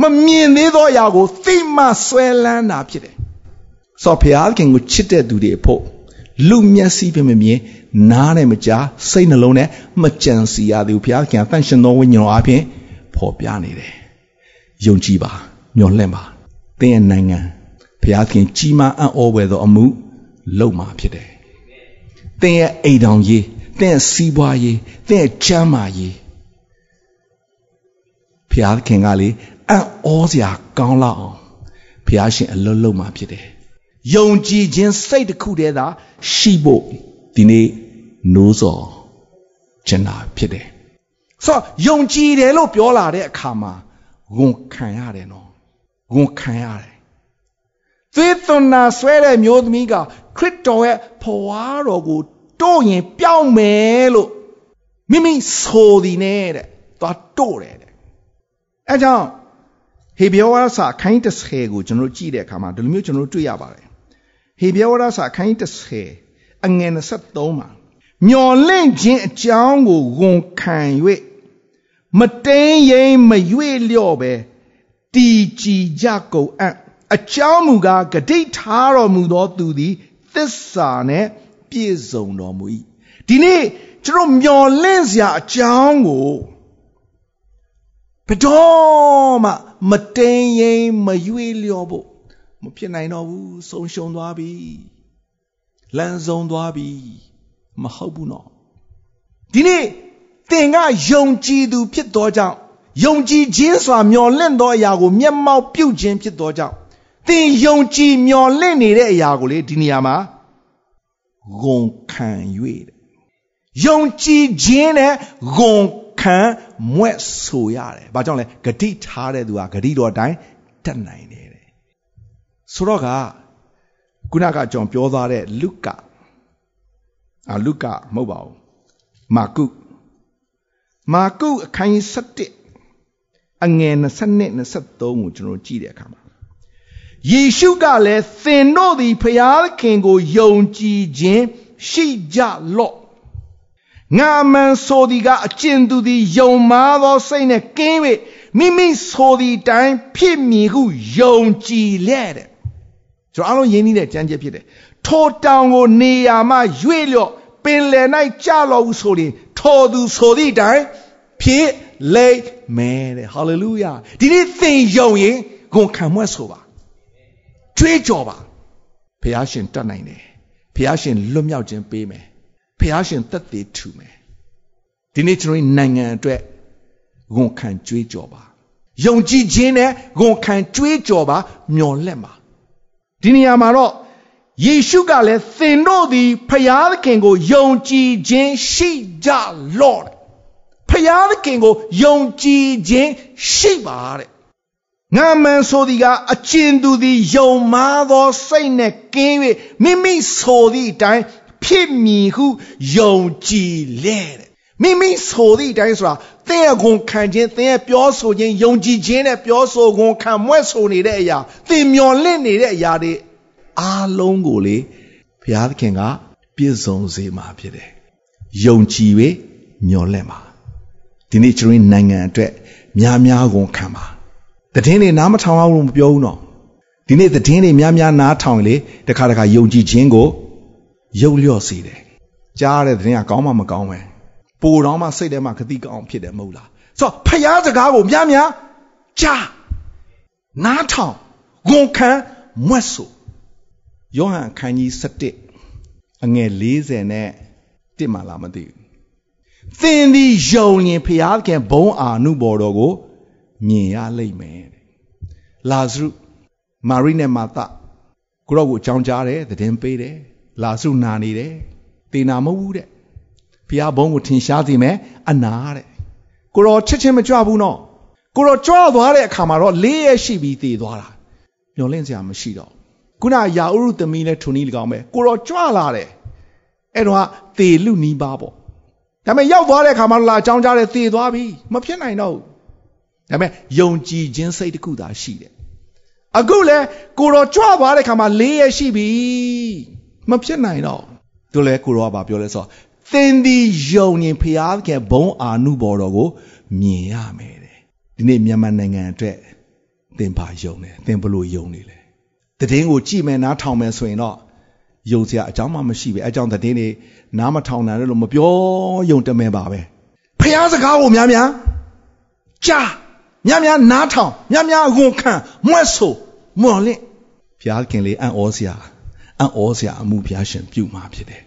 မမြင်သေးသောအရာကိုသိမှဆွဲလန်းတာဖြစ်တယ်ဆိုဖျားခင်ကိုချစ်တဲ့သူတွေအဖို့လူမျက်စိပဲမမြင်နားနဲ့မကြားစိတ်နှလုံးနဲ့မကြံစီရသည်ဘုရားခင်အသန့်ရှင်သောဝိညာဉ်တော်အပြင်ဖော်ပြနေတယ်ယုံကြည်ပါမျှော်လင့်ပါသင်ရဲ့နိုင်ငံဘုရားခင်ကြီးမားအံ့ဩဖွယ်သောအမှုလုပ်မှာဖြစ်တယ်။သင်ရဲ့အိမ်တော်ရေးသင်ရဲ့စီးပွားရေးသင်ရဲ့ချမ်းသာရေး ဘုရားခင်ကလေအံ့ဩစရာကောင်းလောက်အောင်ဘုရားရှင်အလွတ်လုံးမှာဖြစ်တယ်။ယုံကြည်ခြင်းစိတ်တစ်ခုတည်းသာရှိဖို့ဒီနေ့နိုးစော်ကျင်တာဖြစ်တယ်။ဆိုတော့ယုံကြည်တယ်လို့ပြောလာတဲ့အခါမှာဝန်ခံရတယ်နော်။ဝန်ခံရတယ်သွေးသွန်နာဆွဲတဲ့မျိုးသမီးကခရစ်တော်ရဲ့ဖွားတော်ကိုတို့ရင်ပြောင်းမယ်လို့မိမိဆိုသည်နဲ့တဲ့သွားတို့တယ်တဲ့ အဲကြောင့်ဟေဘယောဝါဒစာခိုင်း30ကိုကျွန်တော်ကြည့်တဲ့အခါမှာဒီလိုမျိုးကျွန်တော်တွေ့ရပါတယ်ဟေဘယောဝါဒစာခိုင်း30အငယ်23မှာမျော်လင့်ခြင်းအကြောင်းကိုဝန်ခံ၍မတိန်ရင်မရွေ့လျော့ပဲတည်ကြည်ကြကုန်အံ့အကြောင်းမူကားဂတိထားတော်မူသောသူသည်သစ္စာနဲ့ပြည့်စုံတော်မူ၏ဒီနေ့ကျွန်တော်မျော်လင့်စရာအကြောင်းကို ဘယ်တော့မှမတိမ်ရင်မရွေ့လျော့ဖို့မဖြစ်နိုင်တော့ဘူးဆုံးရှုံးသွားပြီလမ်းဆုံးသွားပြီမဟုတ်ဘူးနော်ဒီနေ့သင်ကယုံကြည်သူဖြစ်သောကြောင့်ယုံကြည်ခြင်းစွာမျော်လင့်သောအရာကိုမျက်မှောက်ပြုခြင်းဖြစ်သောကြောင့်သင်ယုံကြည်မျှော်လင့်နေတဲ့အရာကိုလေဒီနေရာမှာဂုံခံ၍ယုံကြည်ခြင်းနဲ့ဂုံ ခံမွဲ့ဆိုရတယ်။ဘာကြောင့်လဲဂတိထားတဲ့သူကဂတိတော်တိုင်းတတ်နိုင်တယ်တဲ့။ဆိုတော့ကခုနကကျွန်တော်ပြောသွားတဲ့လုကာအာလုကာမဟုတ်ပါဘူး။မာကုမာကုအခန်းကြီး7အငယ်22 23ကိုကျွန်တော်ကြည့်တဲ့အခါမှာယေရှုကလည်းသင်တို့သည်ဖျားခင်ကိုယုံကြည်ခြင်းရှိကြလော့ ငါမန်ဆိုသည်ကအကျဉ်သူသည်ယုံမာသောစိတ်နဲ့ကင်း၍မိမိဆိုသည်တိုင်းဖြစ်မည်ဟုယုံကြည်လက်တဲ့ကျွန်တော်အားလုံးယဉ်နေတဲ့ကြံကြက်ဖြစ်တယ်ထိုတောင်ကိုနေရာမှရွေ့လျော့ပင်လယ်၌ကြလော့ဟုဆိုရင်ထိုသူဆိုသည့်တိုင်းဖြစ်လိမ့်မယ်တဲ့ဟာလေလုယာဒီနေ့သင်ယုံရင်ဂုဏ်ခံမွဲ့ဆိုပါကြွေးကြော်ပါဘုရားရှင်တတ်နိုင်တယ်ဘုရားရှင်လွတ်မြောက်ခြင်းပေးမယ် ဘုရားရှင်သက်သေထူမယ်ဒီနေ့ကျွန်တော်နိုင်ငံအတွက်ဝန်ခံကြွေးကြော်ပါယုံကြည်ခြင်းနဲ့ဝန်ခံကြွေးကြော်ပါမျော်လင့်ပါဒီနေရာမှာတော့ယေရှုကလည်းသင်တို့သည်ဖျားသခင်ကိုယုံကြည်ခြင်းရှိကြလော့ဖျားသခင်ကိုယုံကြည်ခြင်းရှိပါတဲ့ငါမန်ဆိုသည်ကအကျဉ်သူသည်ယုံမာသောစိတ်နဲ့ကင်း၍မိမိဆိုသည့်အတိုင်း ဖြစ်မည်ဟုယုံကြည်လေတဲ့မိမိဆိုသည့်အတိုင်းဆိုတာသင်ရဲ့ဂုဏ်ခံခြင်းသင်ရဲ့ပြောဆိုခြင်းယုံကြည်ခြင်းနဲ့ပြောဆိုဂုဏ်ခံမွဲ့ဆိုနေတဲ့အရာသင်မျော်လင့်နေတဲ့အရာတွေအားလုံးကိုလေဘုရားသခင်ကပြည့်စုံစေမှာဖြစ်တယ်ယုံကြည်၍မျော်လင့်ပါဒီနေ့ကျွန်တော်နိုင်ငံအတွက်များများဂုဏ်ခံပါတည်င်းတွေနားမထောင်အောင်လို့မပြောဘူးနော်ဒီနေ့တည်င်းတွေများများနားထောင်လေတခါတခါယုံကြည်ခြင်းကို ရုပ်လျော့စေတယ်ကြားတဲ့တည်င်းကကောင်းမှမကောင်းပဲပိုတော့မှစိတ်ထဲမှာခတိကောင်းဖြစ်တယ်မဟုတ်လားဆိုတော့ဖျားစကားကိုများများကြားနားထောင်ဂုံခံမွတ်ဆိုယောဟန်အခန်းကြီး7အငယ်40နဲ့တစ်မှလာမသိဘူးသင်သည်ယုံရင်ဖျားခင်ဘုံအာနုဘော်တော်ကိုမြင်ရလိမ့်မယ်လာဇရုမာရိနဲ့မာသကိုရော့ကိုအကြောင်းကြားတယ်သတင်းပေးတယ် လာဇရုနာနေတယ်တေနာမဟုတ်ဘူးတဲ့ဖျားဘုံကိုထင်ရှားစေမယ်အနာတဲ့ကိုရောချစ်ချင်းမကြွဘူးနော်ကိုရောကြွသွားတဲ့အခါမှာတော့လေးရရှိပြီးတည်သွားတာညှော်လင့်စရာမရှိတော့ခုနယာဥရုသမီးနဲ့ထုံနီး၎င်းပဲကိုရောကြွလာတယ်အဲ့တော့သေလူနီးပါပေါ့ဒါပေမဲ့ရောက်သွားတဲ့အခါမှာလာအကြောင်းကြားတယ်သေသွားပြီမဖြစ်နိုင်တော့ဘူးဒါပေမဲ့ယုံကြည်ခြင်းစိတ်တစ်ခုသာရှိတယ်အခုလဲကိုတော်ကြွသွားတဲ့ခါမှာ၄ရက်ရှိပြီ မဖြစ်နိုင်တော့သူလဲကိုတော်ကပြောလဲဆိုသင်ဒီယုံရင်ဖျားခင်ဘုံအာနုဘော်တော်ကိုမြင်ရမယ်တဲ့ဒီနေ့မြန်မာနိုင်ငံအတွက်သင်ပါယုံတယ်သင်ဘလို့ယုံနေလဲတည်င်းကိုကြည်မယ်နားထောင်မယ်ဆိုရင်တော့ယုံစရာအကြောင်းမှမရှိပဲအဲကြောင့်တည်င်းနေနားမထောင်နိုင်လို့မပြောယုံတမဲပါပဲဖျားစကားကိုများများကြားများများနားထောင်များများဝန်ခံမွဲ့ဆိုမွန်လင့်ဘုရားခင်လေးအံ့ဩစရာ အံ့ဩစရာအမှုဘုရားရှင်ပြုမှာဖြစ်တယ်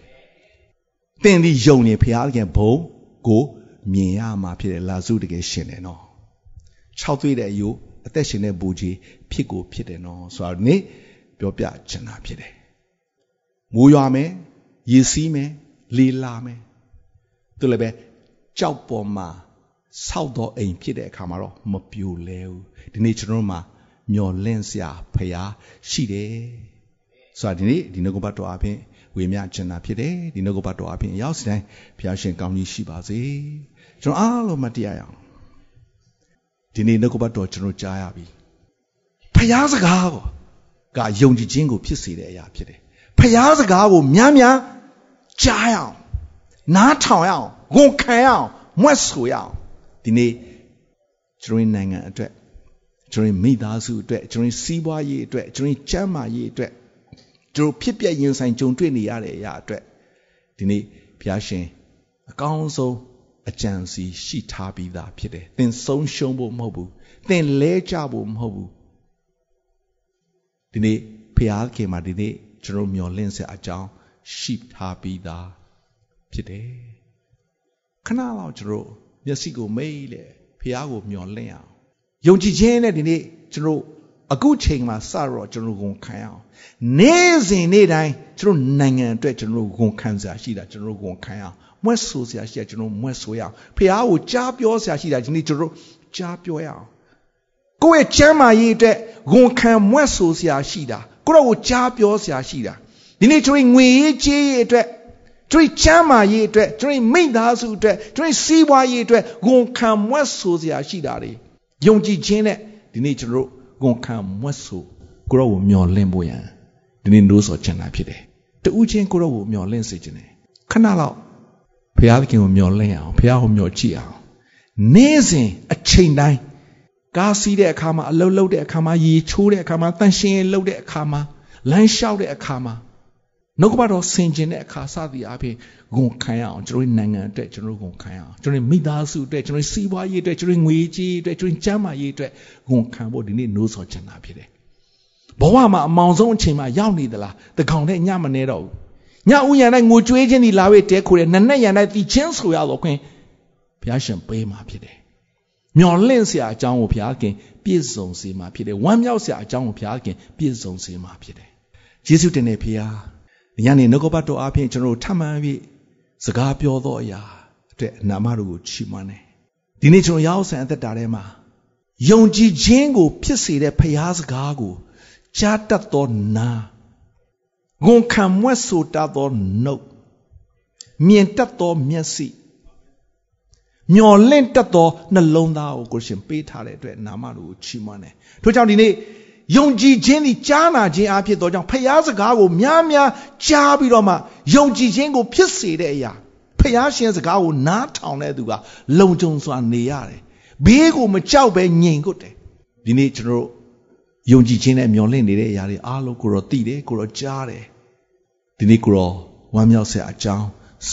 ။သင်ဒီယုံနေဘုရားခင်ဘုံကိုမြင်ရမှာဖြစ်တယ်လာစုတကယ်ရှင်တယ်နော်။၆သွေးတဲ့အယိုးအသက်ရှင်တဲ့ဘူကြီးဖြစ်ကိုဖြစ်တယ်နော်ဆိုတော့နေပြောပြချင်တာဖြစ်တယ်။မိုးရွာမယ်ရေစီးမယ်လေလာမယ်သူလည်းပဲကြောက်ပေါ်မှာဆောက်တော့အိမ်ဖြစ်တဲ့အခါမှာတော့မပြိုလဲဘူးဒီနေ့ကျွန်တော်တို့မှာမျော်လင့်စရာဖရာရှိတယ် ဆိုတော့ဒီနေ့ဒီနှုတ်ကပတ်တော်အပြင်ဝေမျှချင်တာဖြစ်တယ်ဒီနှုတ်ကပတ်တော်အပြင်ရောက်စတိုင်းဘုရားရှင်ကောင်းကြီးရှိပါစေကျွန်တော်အားလုံးမတရားရအောင်ဒီနေ့နှုတ်ကပတ်တော်ကျွန်တော်ကြားရပြီဖရာစကားကိုကယုံကြည်ခြင်းကိုဖြစ်စေတဲ့အရာဖြစ်တယ်ဖရာစကားကိုများများကြားရအောင်နားထောင်ရအောင်ဝန်ခံရအောင်မွတ်ဆိုရအောင်ဒီနေ့ကျွန်တော်နိုင်ငံအတွက်ကျွန်တော်မိသားစုအတွက်ကျွန်တော်စီးပွားရေးအတွက်ကျွန်တော်ကျန်းမာရေးအတွက် ကျွန်တော်ဖြစ်ပျက်ရင်ဆိုင်ကြုံတွေ့နေရတဲ့အရာအတွက်ဒီနေ့ဘုရားရှင်အကောင်းဆုံးအကြံစီရှိထားပြီးသားဖြစ်တယ်။သင်ဆုံးရှုံးဖို့မဟုတ်ဘူး။သင်လဲကျဖို့မဟုတ်ဘူး။ဒီနေ့ဘုရားခင်မှာဒီနေ့ကျွန်တော်မျှော်လင့်စရာအကြောင်းရှိထားပြီးသားဖြစ်တယ်။ခဏလောက်ကျွန်တော်မျက်စိကိုမိတ်လေဖះကိုမျောလင့်အောင်ယုံကြည်ခြင်းနဲ့ဒီနေ့ကျွန်တော် အခုချိန်မှာစတော့ကျွန်တော်ဝန်ခံရအောင်နေ့စဉ်နေ့တိုင်းကျွန်တော်နိုင်ငံအတွက်ကျွန်တော်ဝန်ခံစရာရှိတာကျွန်တော်ဝန်ခံရအောင်မွဲ့ဆိုစရာရှိတာကျွန်တော်မွဲ့ဆိုရအောင်ဖះကိုကြားပြောစရာရှိတာဒီနေ့ကျွန်တော်ကြားပြောရအောင်ကိုယ့်ရဲ့ကျမ်းမာရေးအတွက်ဝန်ခံမွဲ့ဆိုစရာရှိတာကိုယ့်ကိုကြားပြောစရာရှိတာဒီနေ့ကျွန်တော်ငွေရေးကြေးရေးအတွက်ကျွန်တော်ချမ်းမာရေးအတွက်ကျွန်တော်မိသားစုအတွက်ကျွန်တော်စီးပွားရေးအတွက်ဝန်ခံမွဲ့ဆိုစရာရှိတာတွေယုံကြည်ခြင်းနဲ့ဒီနေ့ကျွန်တော် ဝန်ခံမွဲ့ဆိုကိုရောကိုမျော်လင့်ဖို့ရန်ဒီနေ့နိုးစော်ချင်တာဖြစ်တယ်တူးချင်းကိုရောကိုမျော်လင့်စေခြင်းတယ်ခဏလောက်ဘုရားသခင်ကိုမျော်လင့်အောင်ဘုရားကိုမျော်ကြည့်အောင်နေ့စဉ်အချိန်တိုင်းကားစီးတဲ့အခါမှာအလုပ်လုပ်တဲ့အခါမှာရေချိုးတဲ့အခါမှာတန်ရှင်းလုပ်တဲ့အခါမှာလမ်းလျှောက်တဲ့အခါမှာ နှုတ်ကပတော်ဆင်ကျင်တဲ့အခါစသည်အပြင်ဂုံခံရအောင်ကျွန်တော်နိုင်ငံအတွက်ကျွန်တော်ဂုံခံရအောင်ကျွန်တော်မိသားစုအတွက်ကျွန်တော်စီးပွားရေးအတွက်ကျွန်တော်ငွေကြေးအတွက်ကျွန်တော်ကျန်းမာရေးအတွက်ဂုံခံဖို့ဒီနေ့နိုးစော်ချင်တာဖြစ်တယ်ဘဝမှာအမောင်ဆုံးအချိန်မှာရောက်နေသလားတကောင်နဲ့ညမနေတော့ဘူးညဥ်ရံတိုင်းငိုကြွေးခြင်းဒီလာဝေးတဲခိုးတယ်နက်နဲ့ရံတိုင်းတီချင်းဆိုရတော့ခွင်ဘုရားရှင်ပေးမှာဖြစ်တယ်မျော်လင့်စရာအကြောင်းကိုဘုရားခင်ပြည့်စုံစေမှာဖြစ်တယ်ဝမ်းမြောက်စရာအကြောင်းကိုဘုရားခင်ပြည့်စုံစေမှာဖြစ်တယ်ယေရှုတင်တဲ့ဘုရား ညနေနှုတ်ကပတ်တော်အပြင်ကျွန်တော်ထပ်မံပြီးစကားပြောသောအရာအတွက်နာမတော်ကိုချီးမွမ်းတယ်ဒီနေ့ကျွန်တော်ရောက်ဆန်အသက်တာထဲမှာယုံကြည်ခြင်းကို ဖြစ်စေတဲ့ဘုရားစကားကိုကြားတတ်သောနာဝန်ခံမွဲ့ဆိုတတ်သောနှုတ်မြင်တတ်သောမျက်စိမျော်လင့်တတ်သောနှလုံးသားကိုကိုရှင်ပေးထားတဲ့အတွက်နာမတော်ကိုချီးမွမ်းတယ်ထို့ကြောင့်ဒီနေ့ ယုံကြည်ခြင်းသည်ကြားနာခြင်းအဖြစ်သောကြောင့်ဖျားစကားကိုများများကြားပြီးတော့မှယုံကြည်ခြင်းကိုဖြစ်စေတဲ့အရာဖျားရှင်စကားကိုနားထောင်တဲ့သူကလုံခြုံစွာနေရတယ်ဘေးကိုမကြောက်ပဲငြိမ်ကွတ်တယ်ဒီနေ့ကျွန်တော်ယုံကြည်ခြင်းနဲ့မျှော်လင့်နေတဲ့အရာတွေအားလုံးကိုတော့သိတယ်ကိုတော့ကြားတယ်ဒီနေ့ကိုတော့ဝမ်းမြောက်စရာအကြောင်း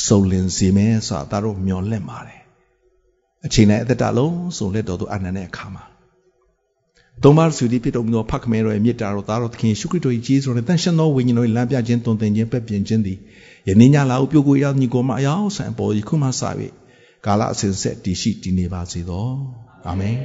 စုံလင်စေမယ်ဆိုတာတို့မျှော်လင့်ပါတယ်အချိန်နဲ့အသက်တာလုံးစုံလက်တော်သူအနန္တရဲ့အခါမှာ သုံးပါးစုဒီဖြစ်တော်မူသောဖခင်တော်ရဲ့မြတ်တာတော်သားတော်သခင်ယေရှုခရစ်တော်၏ကြီးစွာနဲ့တန်ရှင်းသောဝိညာဉ်တော်၏လမ်းပြခြင်းတုံသင်ခြင်းပဲ့ပြင်ခြင်းသည်ယနေ့ညလာကိုပြုကိုရညီကိုမအယောက်ဆန်ပေါ်ယခုမှစ၍ကာလအစဉ်ဆက်တည်ရှိတည်နေပါစေသောအာမင်